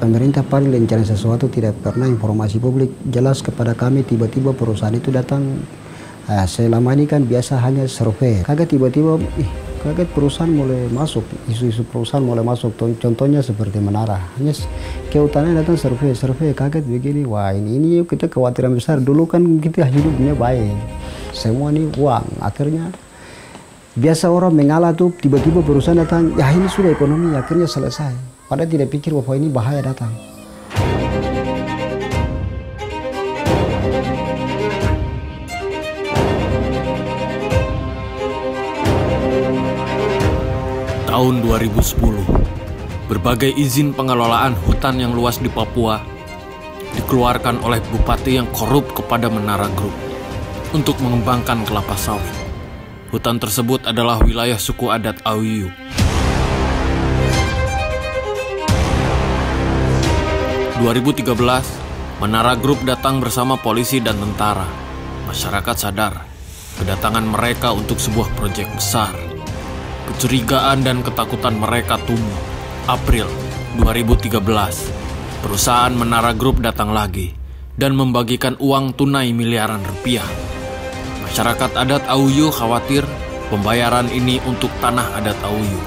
pemerintah paling rencana sesuatu tidak pernah informasi publik jelas kepada kami tiba-tiba perusahaan itu datang Nah, selama ini kan biasa hanya survei. Kaget tiba-tiba, ih, kaget perusahaan mulai masuk, isu-isu perusahaan mulai masuk. Contohnya seperti menara. Hanya kehutanan datang survei, survei kaget begini. Wah ini, ini kita kekhawatiran besar. Dulu kan kita hidupnya baik. Semua ini uang. Akhirnya biasa orang mengalah tuh tiba-tiba perusahaan datang. Ya ini sudah ekonomi akhirnya selesai. Padahal tidak pikir bahwa ini bahaya datang. tahun 2010, berbagai izin pengelolaan hutan yang luas di Papua dikeluarkan oleh bupati yang korup kepada Menara Group untuk mengembangkan kelapa sawit. Hutan tersebut adalah wilayah suku adat Awiyu. ...2013, Menara Group datang bersama polisi dan tentara. Masyarakat sadar, kedatangan mereka untuk sebuah proyek besar Kecurigaan dan ketakutan mereka tumbuh. April 2013, perusahaan Menara Group datang lagi dan membagikan uang tunai miliaran rupiah. Masyarakat adat Auyu khawatir pembayaran ini untuk tanah adat Auyu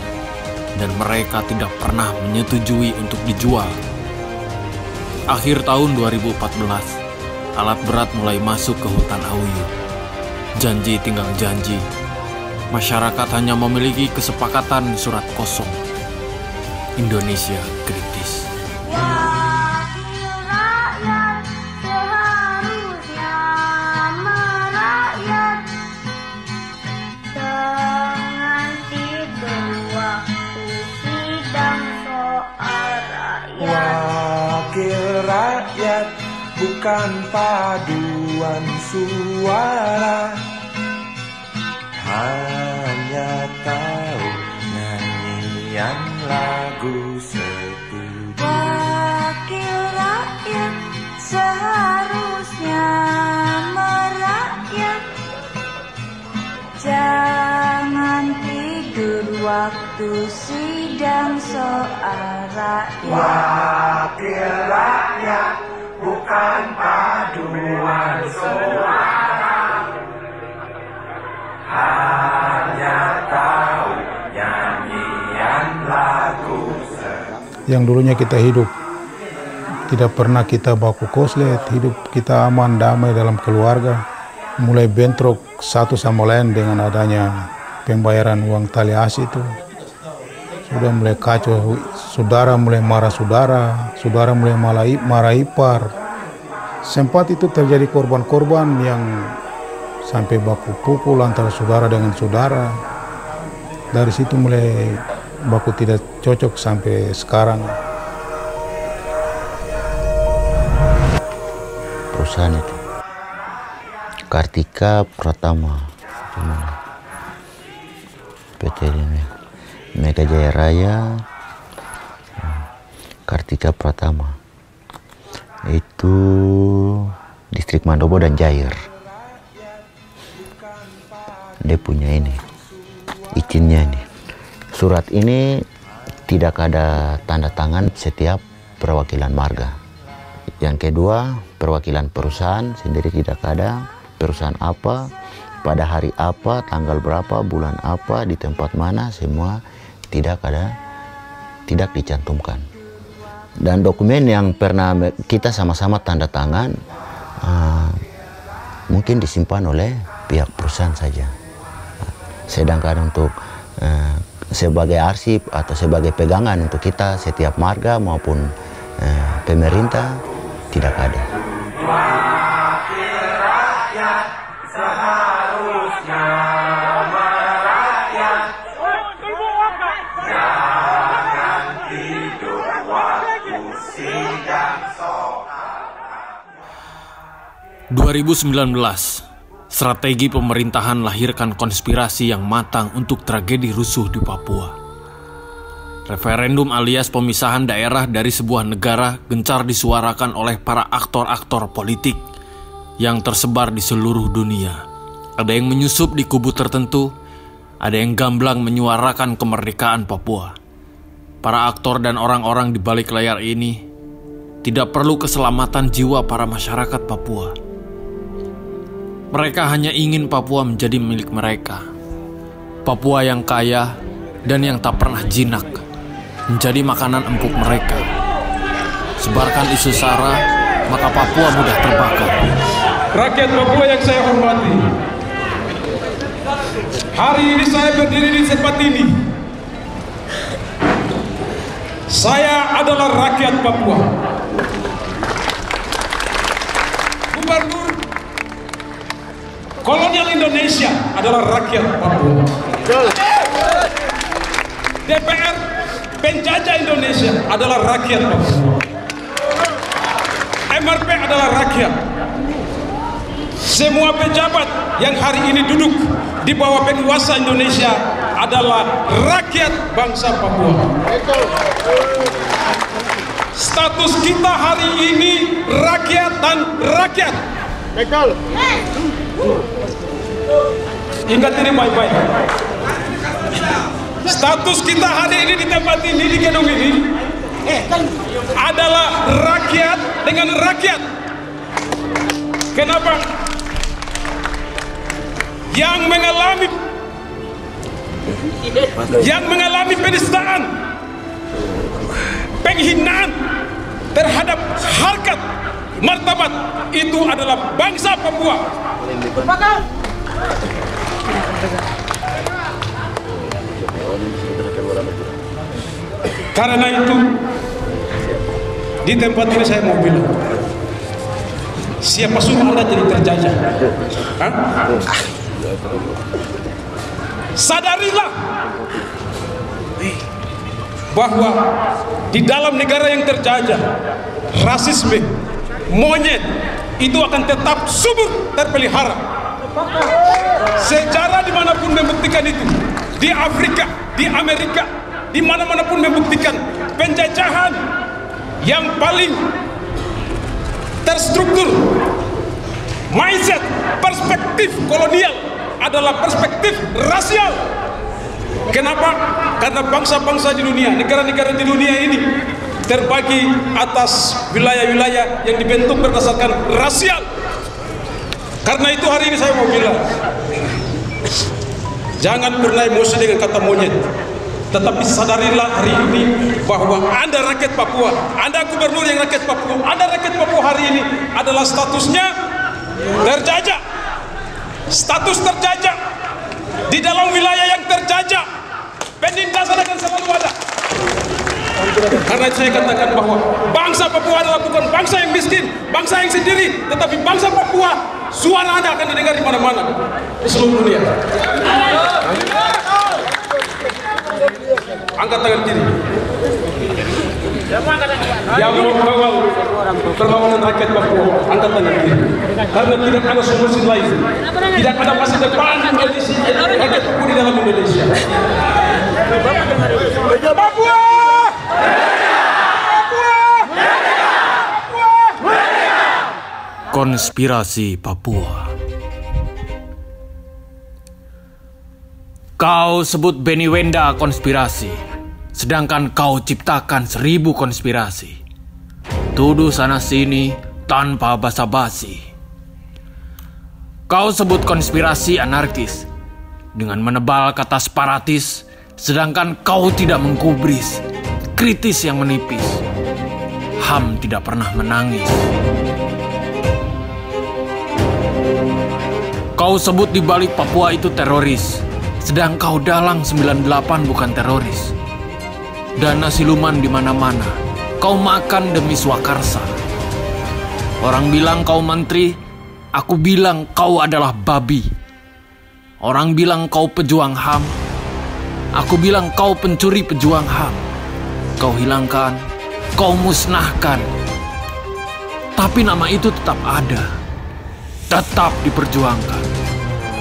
dan mereka tidak pernah menyetujui untuk dijual. Akhir tahun 2014, alat berat mulai masuk ke hutan Auyu. Janji tinggal janji, masyarakat hanya memiliki kesepakatan surat kosong. Indonesia kritis. Bukan paduan suara. Hanya tahu nyanyian lagu setuju. Wakil rakyat seharusnya merakyat. Jangan tidur waktu sidang soal rakyat. Wakil rakyat bukan paduan suara yang dulunya kita hidup tidak pernah kita baku koslet hidup kita aman damai dalam keluarga. Mulai bentrok satu sama lain dengan adanya pembayaran uang tali asi itu. Sudah mulai kacau saudara mulai marah saudara saudara mulai marah ipar sempat itu terjadi korban-korban yang sampai baku pukul antara saudara dengan saudara. Dari situ mulai baku tidak cocok sampai sekarang. Perusahaan itu. Kartika Pratama. PT ini Mega Jaya Raya Kartika Pratama itu distrik Mandobo dan Jair dia punya ini izinnya ini Surat ini tidak ada tanda tangan setiap perwakilan marga. Yang kedua, perwakilan perusahaan sendiri tidak ada. Perusahaan apa, pada hari apa, tanggal berapa, bulan apa, di tempat mana, semua tidak ada, tidak dicantumkan dan dokumen yang pernah kita sama-sama tanda tangan uh, mungkin disimpan oleh pihak perusahaan saja. Sedangkan untuk uh, sebagai arsip atau sebagai pegangan untuk kita setiap marga maupun uh, pemerintah tidak ada. 2019 Strategi pemerintahan lahirkan konspirasi yang matang untuk tragedi rusuh di Papua. Referendum alias pemisahan daerah dari sebuah negara gencar disuarakan oleh para aktor-aktor politik yang tersebar di seluruh dunia. Ada yang menyusup di kubu tertentu, ada yang gamblang menyuarakan kemerdekaan Papua. Para aktor dan orang-orang di balik layar ini tidak perlu keselamatan jiwa para masyarakat Papua. Mereka hanya ingin Papua menjadi milik mereka. Papua yang kaya dan yang tak pernah jinak menjadi makanan empuk mereka. Sebarkan isu SARA, maka Papua mudah terbakar. Rakyat Papua yang saya hormati, hari ini saya berdiri di tempat ini. Saya adalah rakyat Papua. Gubernur kolonial Indonesia adalah rakyat Papua. DPR penjajah Indonesia adalah rakyat Papua. MRP adalah rakyat. Semua pejabat yang hari ini duduk di bawah penguasa Indonesia adalah rakyat bangsa Papua. Status kita hari ini rakyat dan rakyat. Ingat ini baik-baik. Status kita hari ini di tempat ini di gedung ini adalah rakyat dengan rakyat. Kenapa? Yang mengalami yang mengalami penistaan, penghinaan terhadap harkat martabat itu adalah bangsa Papua. Karena itu di tempat ini saya mau bilang siapa suruh anda jadi terjajah Hah? Sadarilah bahwa di dalam negara yang terjajah rasisme monyet itu akan tetap subur terpelihara. Sejarah di mana pun membuktikan itu di Afrika di Amerika di mana-mana membuktikan penjajahan yang paling terstruktur mindset perspektif kolonial adalah perspektif rasial kenapa? karena bangsa-bangsa di dunia negara-negara di dunia ini terbagi atas wilayah-wilayah yang dibentuk berdasarkan rasial karena itu hari ini saya mau bilang jangan pernah emosi dengan kata monyet tetapi sadarilah hari ini bahwa Anda rakyat Papua, Anda gubernur yang rakyat Papua, Anda rakyat Papua hari ini adalah statusnya terjajah. Status terjajah di dalam wilayah yang terjajah. Penindasan akan selalu ada. Karena saya katakan bahwa bangsa Papua adalah bukan bangsa yang miskin, bangsa yang sendiri, tetapi bangsa Papua suara Anda akan didengar di mana-mana di seluruh dunia. Angkat tangan kiri. Yang kawal perlawanan rakyat Papua, angkat tangan kiri. Karena tidak ada solusi lain. Tidak ada masa depan Indonesia, rakyat Papua di dalam Indonesia. Papua! Konspirasi Papua Kau sebut Benny Wenda konspirasi, sedangkan kau ciptakan seribu konspirasi. Tuduh sana-sini tanpa basa-basi. Kau sebut konspirasi anarkis, dengan menebal kata separatis, sedangkan kau tidak menggubris, kritis yang menipis. Ham tidak pernah menangis. Kau sebut di balik Papua itu teroris, sedang kau dalang 98 bukan teroris. Dana siluman di mana-mana, kau makan demi swakarsa. Orang bilang kau menteri, aku bilang kau adalah babi. Orang bilang kau pejuang HAM, aku bilang kau pencuri pejuang HAM. Kau hilangkan, kau musnahkan. Tapi nama itu tetap ada, tetap diperjuangkan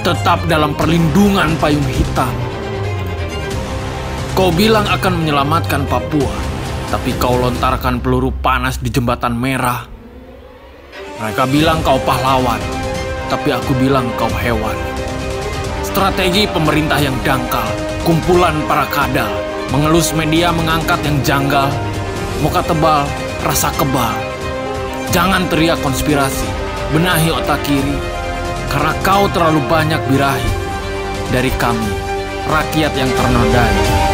tetap dalam perlindungan payung hitam. Kau bilang akan menyelamatkan Papua, tapi kau lontarkan peluru panas di jembatan merah. Mereka bilang kau pahlawan, tapi aku bilang kau hewan. Strategi pemerintah yang dangkal, kumpulan para kadal, mengelus media mengangkat yang janggal, muka tebal, rasa kebal, Jangan teriak konspirasi, benahi otak kiri, karena kau terlalu banyak birahi dari kami, rakyat yang ternodai.